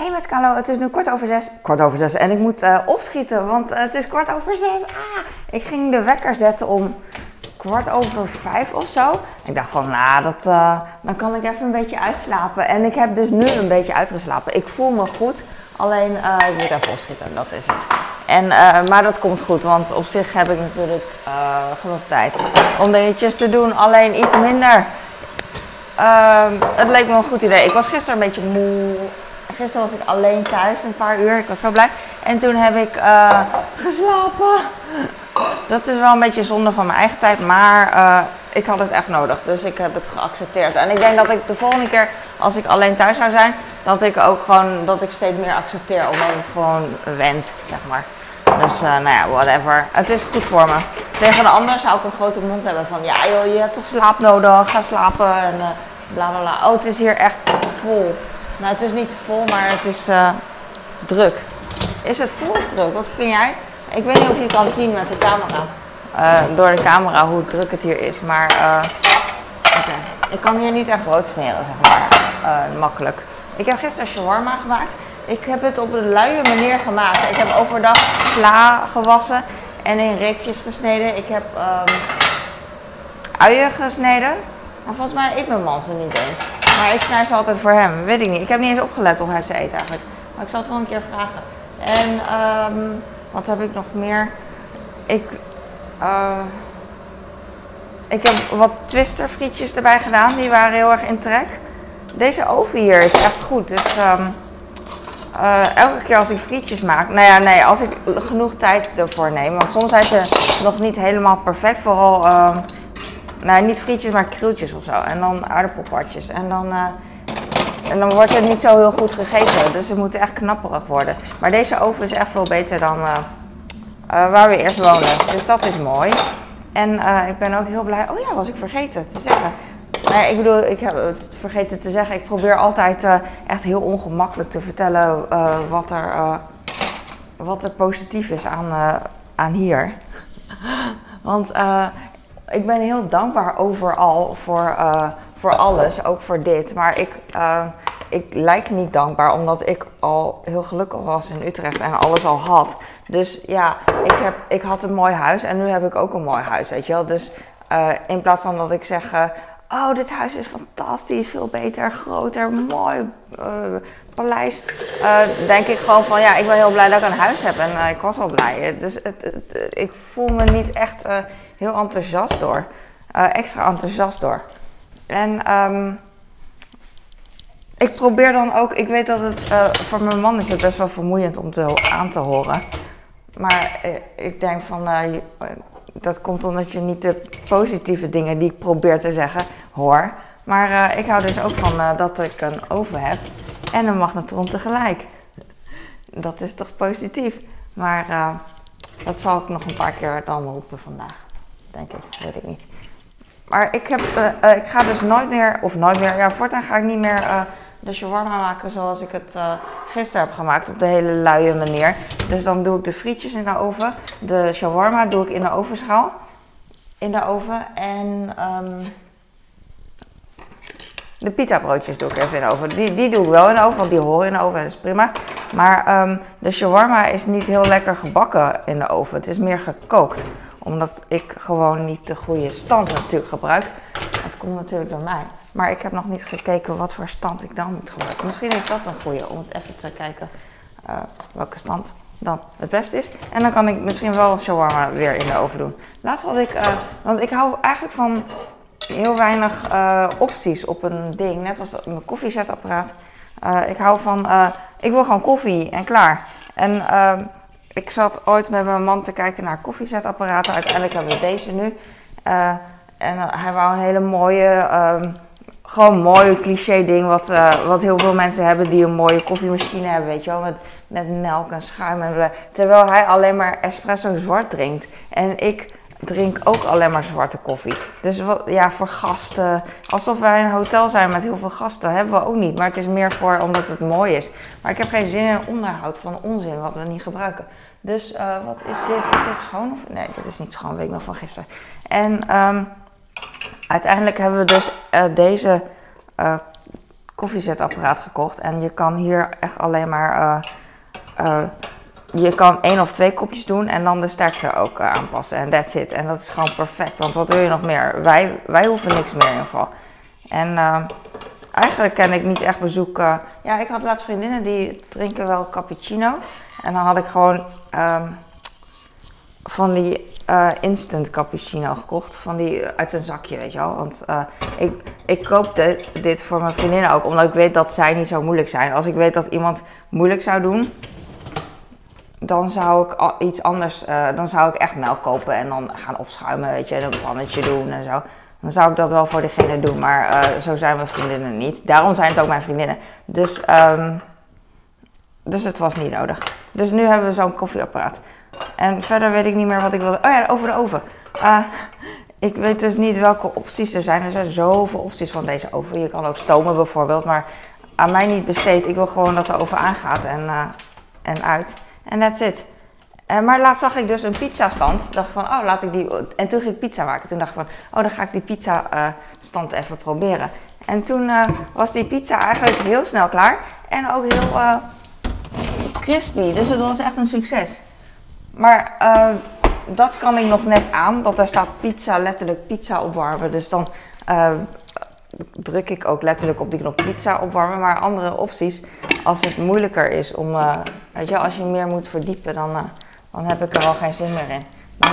hey met Carlo, het is nu kwart over zes. Kwart over zes. En ik moet uh, opschieten, want het is kwart over zes. Ah, ik ging de wekker zetten om kwart over vijf of zo. Ik dacht van, nou, dat, uh, dan kan ik even een beetje uitslapen. En ik heb dus nu een beetje uitgeslapen. Ik voel me goed, alleen ik moet even opschieten, dat is het. En, maar dat komt goed, want op zich heb ik natuurlijk genoeg tijd om dingetjes te doen. Alleen iets minder. Ehm, het leek me een goed idee. Ik was gisteren een beetje moe gisteren was ik alleen thuis een paar uur. Ik was zo blij. En toen heb ik uh, geslapen. Dat is wel een beetje zonde van mijn eigen tijd, maar uh, ik had het echt nodig. Dus ik heb het geaccepteerd. En ik denk dat ik de volgende keer, als ik alleen thuis zou zijn, dat ik ook gewoon, dat ik steeds meer accepteer. Omdat het gewoon went, zeg maar. Dus uh, nou ja, whatever. Het is goed voor me. Tegen een ander zou ik een grote mond hebben van, ja joh, je hebt toch slaap nodig, ga slapen en bla bla bla. Oh, het is hier echt vol. Nou, het is niet vol, maar het is uh, druk. Is het vol of druk? Wat vind jij? Ik weet niet of je het kan zien met de camera. Uh, door de camera hoe druk het hier is. Maar uh, okay. ik kan hier niet echt brood smeren, zeg maar. makkelijk. Ik heb gisteren shawarma gemaakt. Ik heb het op een luie manier gemaakt. Ik heb overdag sla gewassen en in reepjes gesneden. Ik heb um, uien gesneden. Maar volgens mij eet mijn man ze niet eens. Maar ik snij ze altijd voor hem. Weet ik niet. Ik heb niet eens opgelet hoe hij ze eet eigenlijk. Maar ik zal het wel een keer vragen. En um, wat heb ik nog meer? Ik, uh, ik heb wat twister frietjes erbij gedaan. Die waren heel erg in trek. Deze oven hier is echt goed. Dus um, uh, elke keer als ik frietjes maak. Nou ja, nee, als ik genoeg tijd ervoor neem. Want soms zijn ze nog niet helemaal perfect. Vooral. Uh, nou, niet frietjes, maar krieltjes of zo. En dan aardappelpartjes. En dan, uh, en dan wordt het niet zo heel goed gegeten. Dus ze moeten echt knapperig worden. Maar deze oven is echt veel beter dan uh, uh, waar we eerst woonden. Dus dat is mooi. En ik ben ook heel blij. Oh ja, was ik vergeten te zeggen. Nee, ik bedoel, ik heb het vergeten te zeggen. Ik probeer altijd echt heel ongemakkelijk te vertellen wat, er, wat er positief is aan, aan hier. Want ik ben heel dankbaar overal voor, uh, voor alles, ook voor dit. Maar ik, uh, ik lijk niet dankbaar omdat ik al heel gelukkig was in Utrecht en alles al had. Dus ja, ik, heb, ik had een mooi huis en nu heb ik ook een mooi huis, weet je wel. Dus uh, in plaats van dat ik zeg, oh dit huis is fantastisch, veel beter, groter, mooi paleis. denk ik gewoon van ja, ik ben heel blij dat ik een huis heb en ik was al blij. Dus het, ik voel me niet echt heel enthousiast door. Uh, extra enthousiast door. En um, ik probeer dan ook, ik weet dat het uh, voor mijn man is het best wel vermoeiend om te, aan te horen. Maar uh, ik denk van, dat komt omdat je niet de positieve dingen die ik probeer te zeggen hoor. Maar ik hou dus ook van dat ik een oven heb en een magnetron tegelijk. Dat is toch positief. Maar dat zal ik nog een paar keer dan roepen vandaag denk ik. Weet ik niet. Maar ik, heb, uh, ik ga dus nooit meer, of nooit meer, ja, voortaan ga ik niet meer uh, de shawarma maken zoals ik het gisteren heb gemaakt. Op de hele luie manier. Dus dan doe ik de frietjes in de oven. De shawarma doe ik in de ovenschaal. In de oven. En um, de pita broodjes doe ik even in de oven. Die, die doe ik wel in de oven, want die horen in de oven. Dat is prima. Maar um, de shawarma is niet heel lekker gebakken in de oven. Het is meer gekookt omdat ik gewoon niet de goede stand natuurlijk gebruik. Het komt natuurlijk door mij. Maar ik heb nog niet gekeken wat voor stand ik dan moet gebruiken. Misschien is dat een goede om even te kijken uh, welke stand dan het beste is. En dan kan ik misschien wel shawarma weer in de oven doen. Laatst had ik, uh, want ik hou eigenlijk van heel weinig uh, opties op een ding. Net als mijn koffiezetapparaat. ik hou van, ik wil gewoon koffie en klaar. En ehm, ik zat ooit met mijn man te kijken naar koffiezetapparaten. Uiteindelijk hebben we deze nu. Uh, en hij wou een hele mooie, um, gewoon mooie cliché ding. Wat, uh, wat heel veel mensen hebben die een mooie koffiemachine hebben, weet je wel. Met, met melk en schuim en bla. Terwijl hij alleen maar espresso zwart drinkt. En ik drink ook alleen maar zwarte koffie. Dus wat, ja, voor gasten. Alsof wij een hotel zijn met heel veel gasten. Hebben we ook niet. Maar het is meer voor omdat het mooi is. Maar ik heb geen zin in onderhoud van onzin wat we niet gebruiken. Dus uh, wat is dit? Is dit schoon? Of? Nee, dit is niet schoon. Weet ik nog van gisteren. En um, uiteindelijk hebben we dus uh, deze uh, koffiezetapparaat gekocht. En je kan hier echt alleen maar. Je kan één of twee kopjes doen en dan de sterkte ook eh, aanpassen. En that's it. En dat is gewoon perfect. Want wat wil je nog meer? Wij, wij hoeven niks meer in ieder geval. En eh, eigenlijk ken ik niet echt bezoek. eh, ja, ik had laatst vriendinnen die drinken wel cappuccino. En dan had ik gewoon ehm, van die eh, instant cappuccino gekocht. Van die uit een zakje, weet je wel. Want ik, ik koop dit voor mijn vriendinnen ook, omdat ik weet dat zij niet zo moeilijk zijn. Als ik weet dat iemand moeilijk zou doen, dan zou ik iets anders, eh, dan zou ik echt melk kopen en dan gaan opschuimen, weet je, en een pannetje doen en zo. Dan zou ik dat wel voor diegene doen, maar eh, zo zijn mijn vriendinnen niet. Daarom zijn het ook mijn vriendinnen. Dus, ehm, dus het was niet nodig. Dus nu hebben we zo'n koffieapparaat. En verder weet ik niet meer wat ik wilde. Oh ja, over de oven. Eh, ik weet dus niet welke opties er zijn. Er zijn zoveel opties van deze oven. Je kan ook stomen bijvoorbeeld, maar aan mij niet besteed. Ik wil gewoon dat de oven aangaat en, en uit. En that's it. Eh, maar laatst zag ik dus een pizzastand. Dacht van, oh, laat ik die... En toen ging ik pizza maken. Toen dacht ik van, oh, dan ga ik die pizza eh, stand even proberen. En toen eh, was die pizza eigenlijk heel snel klaar. En ook heel crispy. Dus het was echt een succes. Maar dat kan ik nog net aan. Dat er staat pizza, letterlijk pizza opwarmen. Dus dan druk ik ook letterlijk op die knop pizza opwarmen. Maar andere opties, als het moeilijker is om, eh, weet je, als je meer moet verdiepen, dan, eh, dan heb ik er al geen zin meer in. Dan,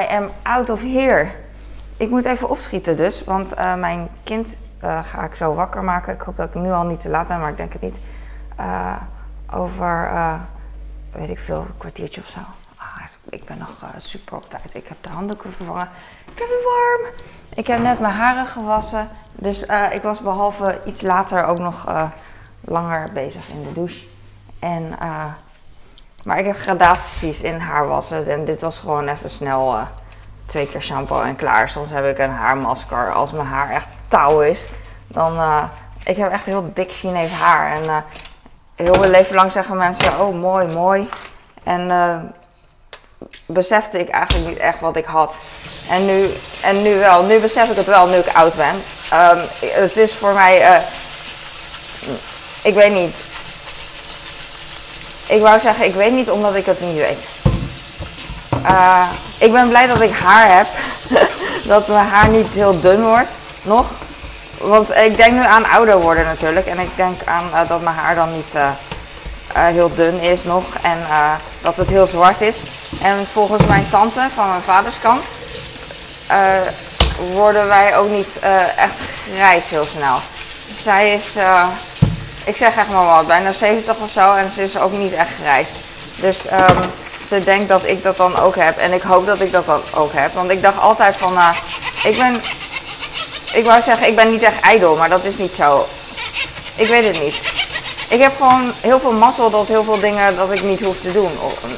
I am out of here. Ik moet even opschieten dus, want eh, mijn kind ga ik zo wakker maken. Ik hoop dat ik nu al niet te laat ben, maar ik denk het niet. Over, weet ik veel, een kwartiertje of zo. Ik ben nog eh, super op tijd. Ik heb de handdoeken vervangen. Ik heb het warm. Ik heb net mijn haren gewassen. Dus eh, ik was behalve iets later ook nog eh, langer bezig in de douche. En, maar ik heb gradaties in haar wassen. En dit was gewoon even snel twee keer shampoo en klaar. Soms heb ik een haarmasker als mijn haar echt touw is. Dan, ik heb echt heel dik Chinees haar. En heel mijn leven lang zeggen mensen, oh mooi, mooi. En besefte ik eigenlijk niet echt wat ik had. En nu, en nu wel. Nu besef ik het wel, nu ik oud ben. Ehm, het is voor mij, eh, ik weet niet. Ik wou zeggen, ik weet niet omdat ik het niet weet. Eh, ik ben blij dat ik haar heb. dat mijn haar niet heel dun wordt, nog. Want ik denk nu aan ouder worden natuurlijk. En ik denk aan eh, dat mijn haar dan niet heel dun is nog. En dat het heel zwart is. En volgens mijn tante van mijn vaders kant eh, worden wij ook niet eh, echt grijs heel snel. Zij is, eh, ik zeg echt maar wat, bijna 70 of zo. En ze is ook niet echt grijs. Dus ehm, ze denkt dat ik dat dan ook heb. En ik hoop dat ik dat dan ook heb. Want ik dacht altijd van, ik ben ik wou zeggen, ik ben niet echt ijdel, maar dat is niet zo. Ik weet het niet. Ik heb gewoon heel veel mazzel dat heel veel dingen dat ik niet hoef te doen.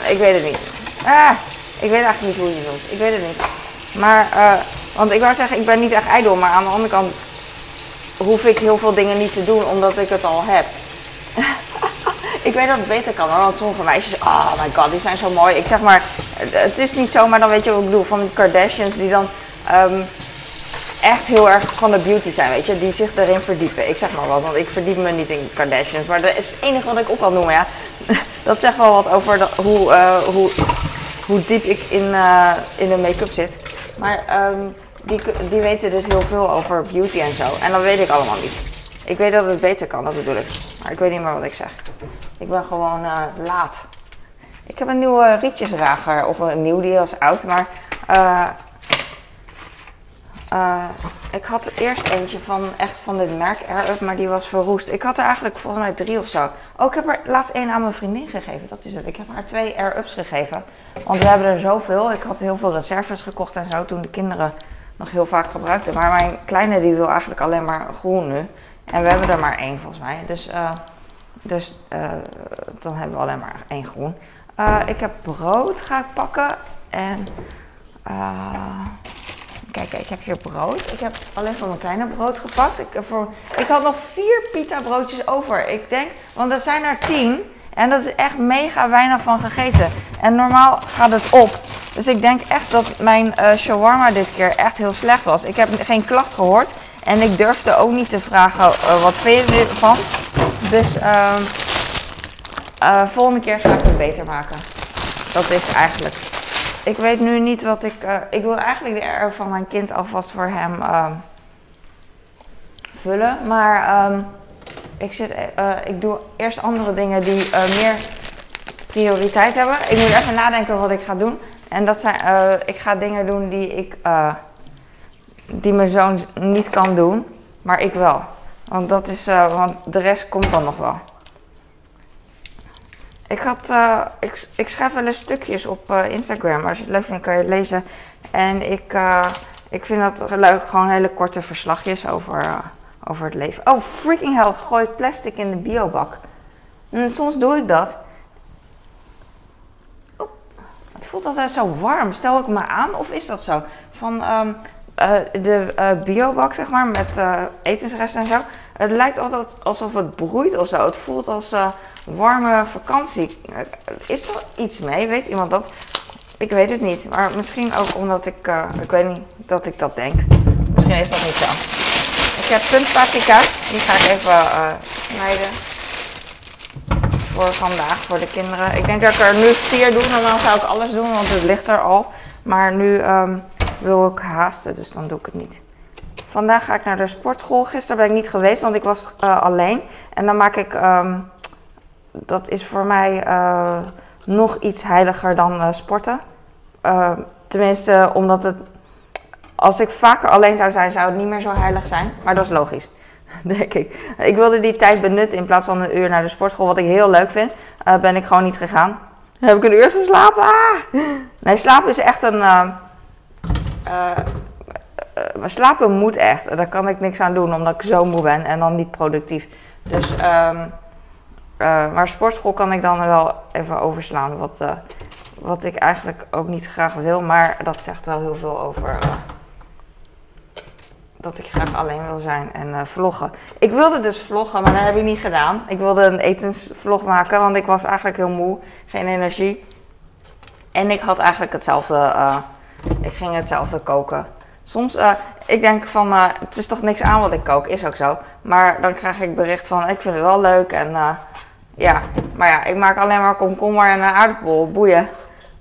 Ik weet het niet. Ah, ik weet eigenlijk niet hoe je het doet. Ik weet het niet. Maar, eh, want ik wou zeggen, ik ben niet echt ijdel, maar aan de andere kant hoef ik heel veel dingen niet te doen omdat ik het al heb. ik weet dat het beter kan want sommige meisjes, oh my god, die zijn zo mooi. Ik zeg maar, het- het is niet zo, maar dan weet je wat ik bedoel, van die Kardashians die dan ehm, echt heel erg van de beauty zijn, weet je, die zich erin verdiepen. Ik zeg maar wat, want ik verdiep me niet in Kardashians, maar dat is het enige wat ik op kan noemen, ja. Dat zegt wel wat over de- hoe, eh, hoe, hoe diep ik in, eh, in de make-up zit. Maar ehm, die, die weten dus heel veel over beauty en zo. En dat weet ik allemaal niet. Ik weet dat het beter kan, dat bedoel ik. Maar ik weet niet meer wat ik zeg. Ik ben gewoon eh, laat. Ik heb een nieuwe rietjesrager. Of een nieuw, die is oud. Maar eh, ik had eerst eentje van echt van dit merk Air Up, maar die was verroest. Ik had er eigenlijk volgens mij drie of zo. Oh, ik heb er laatst één aan mijn vriendin gegeven. Dat is het. Ik heb haar twee Air Ups gegeven. Want we hebben er zoveel. Ik had heel veel reserves gekocht en zo toen de kinderen nog heel vaak gebruikten. Maar mijn kleine die wil eigenlijk alleen maar groen nu. En we hebben er maar één volgens mij. Dus, eh, dus eh, dan hebben we alleen maar één groen. Ik heb brood ga ik pakken. En eh, kijk, ik heb hier brood. Ik heb alleen voor mijn kleine brood gepakt. Ik, voor, ik had nog vier pita broodjes over. Ik denk, want er zijn er tien. En dat is echt mega weinig van gegeten. En normaal gaat het op. Dus ik denk echt dat mijn eh shawarma dit keer echt heel slecht was. Ik heb geen klacht gehoord. En ik durfde ook niet te vragen, eh, wat vind je ervan? Dus eh, volgende keer ga ik het beter maken. Dat is eigenlijk. Ik weet nu niet wat ik. eh, ik wil eigenlijk de R van mijn kind alvast voor hem ehm, vullen. Maar ehm, ik, zit, eh, ik doe eerst andere dingen die eh, meer prioriteit hebben. Ik moet even nadenken wat ik ga doen. En dat zijn, eh, ik ga dingen doen die ik, eh, die mijn zoon niet kan doen, maar ik wel. Want dat is, eh, want de rest komt dan nog wel. Ik, had, eh, ik, ik schrijf wel eens stukjes op eh, Instagram. Als je het leuk vindt, kan je het lezen. En ik, eh, ik vind dat leuk, gewoon hele korte verslagjes over, over het leven. Oh, freaking hell, gooi plastic in de biobak. En soms doe ik dat. Oep, Het voelt altijd zo warm. Stel ik me aan of is dat zo? Van ehm, eh, de biobak, zeg maar, met etensresten en zo. Het lijkt altijd alsof het broeit of zo. Het voelt als warme vakantie. Eh, Is er iets mee? Weet iemand dat? Ik weet het niet. Maar misschien ook omdat ik, eh, ik weet niet, dat ik dat denk. Misschien is dat niet zo. Ik heb puntpaprika's. Die ga ik even eh, snijden. Voor vandaag, voor de kinderen. Ik denk dat ik er nu vier doe. Normaal zou ik alles doen, want het ligt er al. Maar nu ehm, wil ik haasten, dus dan doe ik het niet. Vandaag ga ik naar de sportschool. Gisteren ben ik niet geweest, want ik was alleen. En dan maak ik, ehm, dat is voor mij eh, nog iets heiliger dan eh, sporten. Eh, tenminste, omdat het, als ik vaker alleen zou zijn, zou het niet meer zo heilig zijn. Maar dat is logisch, denk ik. Ik wilde die tijd benutten in plaats van een uur naar de sportschool, wat ik heel leuk vind. ben ik gewoon niet gegaan. Heb ik een uur geslapen? Ah! Nee, slapen is echt een... maar slapen moet echt. Daar kan ik niks aan doen, omdat ik zo moe ben en dan niet productief. Dus, ehm, eh, maar sportschool kan ik dan wel even overslaan. Wat, eh, wat ik eigenlijk ook niet graag wil. Maar dat zegt wel heel veel over eh, dat ik graag alleen wil zijn en vloggen. Ik wilde dus vloggen, maar dat heb ik niet gedaan. Ik wilde een etensvlog maken, want ik was eigenlijk heel moe. Geen energie. En ik had eigenlijk hetzelfde. ik ging hetzelfde koken. Soms, eh, ik denk van, het is toch niks aan wat ik kook, is ook zo. Maar dan krijg ik bericht van, ik vind het wel leuk en ja. Maar ja, ik maak alleen maar komkommer en een aardappel, boeien.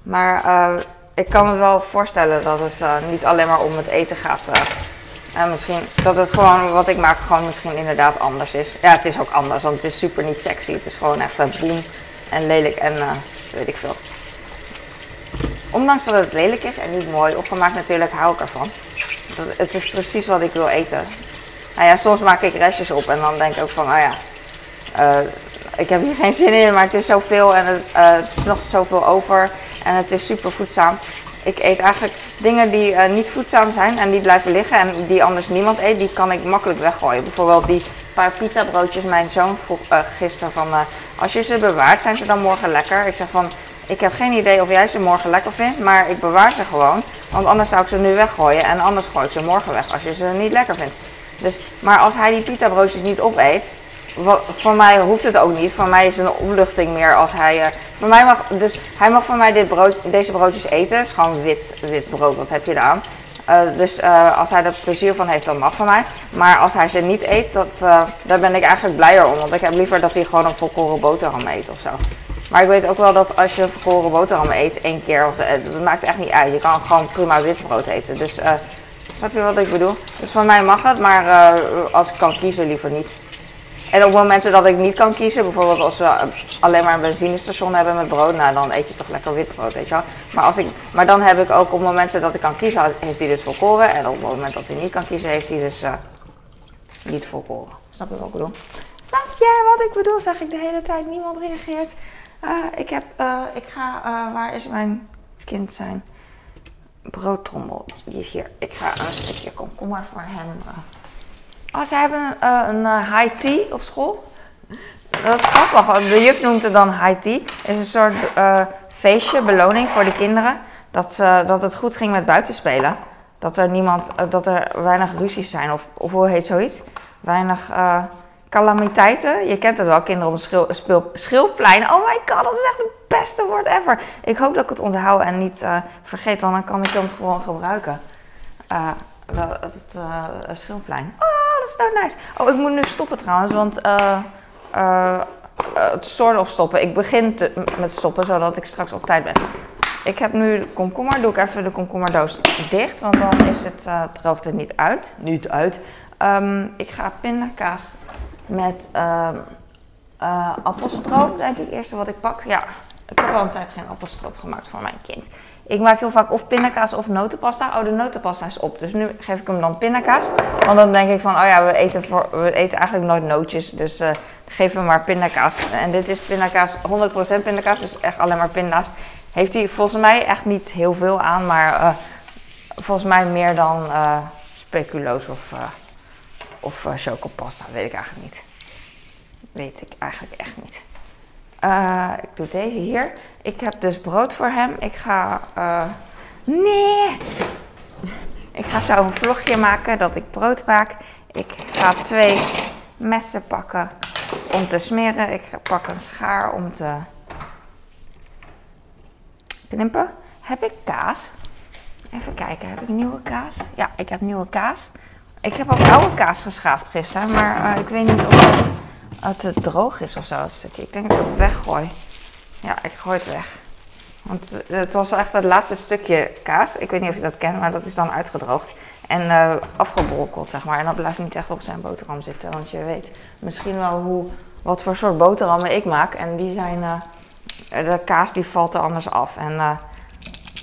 Maar eh, ik kan me wel voorstellen dat het eh, niet alleen maar om het eten gaat. eh. en misschien dat het gewoon, wat ik maak, gewoon misschien inderdaad anders is. Ja, het is ook anders, want het is super niet sexy. Het is gewoon echt een boem en lelijk en weet ik veel. Ondanks dat het lelijk is en niet mooi opgemaakt, natuurlijk hou ik ervan. Dat, het is precies wat ik wil eten. Nou ja, soms maak ik restjes op en dan denk ik ook van, oh ja, ik heb hier geen zin in, maar het is zoveel en het, eh, het is nog zoveel over en het is super voedzaam. Ik eet eigenlijk dingen die eh, niet voedzaam zijn en die blijven liggen en die anders niemand eet, die kan ik makkelijk weggooien. Bijvoorbeeld die paar pita broodjes, mijn zoon vroeg eh, gisteren van, als je ze bewaart, zijn ze dan morgen lekker? Ik zeg van, ik heb geen idee of jij ze morgen lekker vindt, maar ik bewaar ze gewoon. Want anders zou ik ze nu weggooien en anders gooi ik ze morgen weg als je ze niet lekker vindt. Dus, maar als hij die pita broodjes niet opeet, voor mij hoeft het ook niet. Voor mij is het een opluchting meer als hij. voor mij mag, dus hij mag van mij dit brood, deze broodjes eten. Het is gewoon wit, wit brood, wat heb je eraan? Eh, dus eh, als hij er plezier van heeft, dan mag van mij. Maar als hij ze niet eet, dat, daar ben ik eigenlijk blijer om. Want ik heb liever dat hij gewoon een volkoren boterham eet of zo. Maar ik weet ook wel dat als je een volkoren boterham eet, één keer, of, dat maakt echt niet uit. Je kan gewoon prima wit brood eten. Dus snap je wat ik bedoel? Dus van mij mag het, maar als ik kan kiezen, liever niet. En op momenten dat ik niet kan kiezen, bijvoorbeeld als we alleen maar een benzinestation hebben met brood, nou dan eet je toch lekker wit brood, weet je wel. Maar, als ik, maar dan heb ik ook op momenten dat ik kan kiezen, heeft hij dus volkoren. En op het moment dat hij niet kan kiezen, heeft hij dus eh, niet volkoren. Snap je wat ik bedoel? Snap je wat ik bedoel? Zeg ik de hele tijd, niemand reageert. Eh, ik heb, eh, ik ga, waar is mijn kind zijn broodtrommel? Die is hier. Ik ga een stukje komkommer voor hem. Oh, ze hebben eh, een eh, high tea op school. Dat is grappig, de juf noemt het dan high tea. Het is een soort eh, feestje, beloning voor de kinderen. Dat, ze- dat het goed ging met buitenspelen. Dat er, niemand, dat er weinig ruzies zijn, of, of hoe heet zoiets? Weinig calamiteiten. Je kent het wel, kinderen op een schil, schilplein. Oh my god, dat is echt het beste woord ever. Ik hoop dat ik het onthoud en niet vergeet, want dan kan ik hem gewoon gebruiken. Eh, dat, het uh, Schildplein. Oh, dat is nou nice. Oh, ik moet nu stoppen trouwens, want uh, uh, het soort of stoppen. Ik begin te, met stoppen, zodat ik straks op tijd ben. Ik heb nu de komkommer. Doe ik even de komkommerdoos dicht, want dan is het, droogt het niet uit. Niet uit. Um, ik ga pindakaas met uh, appelstroop, denk ik, eerste wat ik pak. Ja, ik heb al een tijd geen appelstroop gemaakt voor mijn kind. Ik maak heel vaak of pindakaas of notenpasta. Oh, de notenpasta is op. Dus nu geef ik hem dan pindakaas. Want dan denk ik van, oh ja, we eten, we eten eigenlijk nooit nootjes. Dus uh, geef hem maar pindakaas. En dit is pindakaas, 100% pindakaas. Dus echt alleen maar pinda's. Heeft hij volgens mij echt niet heel veel aan. Maar uh, volgens mij meer dan uh, speculoos of, of chocopasta. Weet ik eigenlijk niet. Weet ik eigenlijk echt niet. Uh, ik doe deze hier. Ik heb dus brood voor hem. Ik ga. Uh, nee! Ik ga zo een vlogje maken dat ik brood maak. Ik ga twee messen pakken om te smeren. Ik pak een schaar om te knippen. Heb ik kaas? Even kijken, heb ik nieuwe kaas? Ja, ik heb nieuwe kaas. Ik heb ook oude kaas geschaafd gisteren, maar uh, ik weet niet of het het droog is of zo. Dus ik denk dat ik het weggooi. Ja, ik gooi het weg. Want het was echt het laatste stukje kaas. Ik weet niet of je dat kent, maar dat is dan uitgedroogd. En uh, afgebrokkeld, zeg maar. En dat blijft niet echt op zijn boterham zitten. Want je weet misschien wel hoe, wat voor soort boterhammen ik maak. En die zijn... Uh, de kaas die valt er anders af. En uh,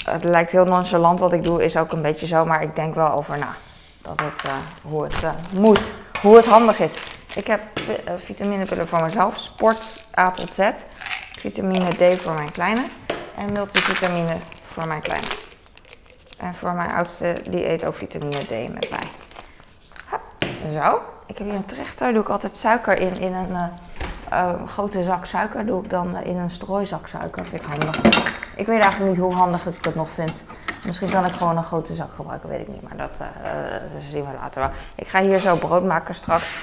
het lijkt heel nonchalant wat ik doe. Is ook een beetje zo. Maar ik denk wel over na. Dat het, hoe het moet. Hoe het handig is. Ik heb uh, vitaminepillen voor mezelf. Sport A tot Z. Vitamine D voor mijn kleine. En multivitamine voor mijn kleine. En voor mijn oudste, die eet ook vitamine D met mij. Zo. Ik heb hier een trechter. Doe ik altijd suiker in. In een uh, uh, grote zak suiker doe ik dan in een strooizak suiker. Vind ik handig. Ik weet eigenlijk niet hoe handig ik dat nog vind. Misschien kan ik gewoon een grote zak gebruiken, weet ik niet. Maar dat zien we later wel. Ik ga hier zo brood maken straks.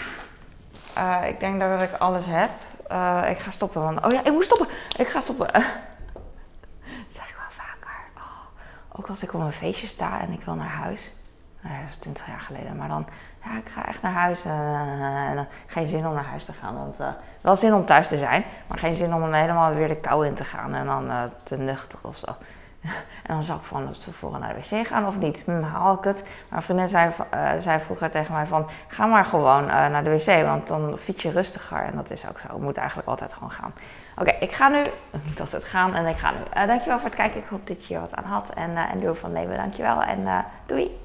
Uh, ik denk dat ik alles heb. Uh, ik ga stoppen, want... Oh ja, ik moet stoppen! Ik ga stoppen. Dat zeg ik wel vaker. Oh, ook als ik op een feestje sta en ik wil naar huis. Nou, dat is 20 jaar geleden. Maar dan, ja, ik ga echt naar huis. en dan geen zin om naar huis te gaan. Want wel zin om thuis te zijn. Maar geen zin om helemaal weer de kou in te gaan. En dan te nuchter of zo. En dan zou ik van tevoren naar de wc gaan of niet. Hm, haal ik het? Mijn vriendin zei, uh, zei vroeger tegen mij van... Ga maar gewoon uh, naar de wc, want dan fiets je rustiger. En dat is ook zo. Ik moet eigenlijk altijd gewoon gaan. Oké, ik ga nu... Ik dacht het gaan en ik ga nu. Uh, dankjewel voor het kijken. Ik hoop dat je hier wat aan had. En, en doe van nemen. Dankjewel en doei!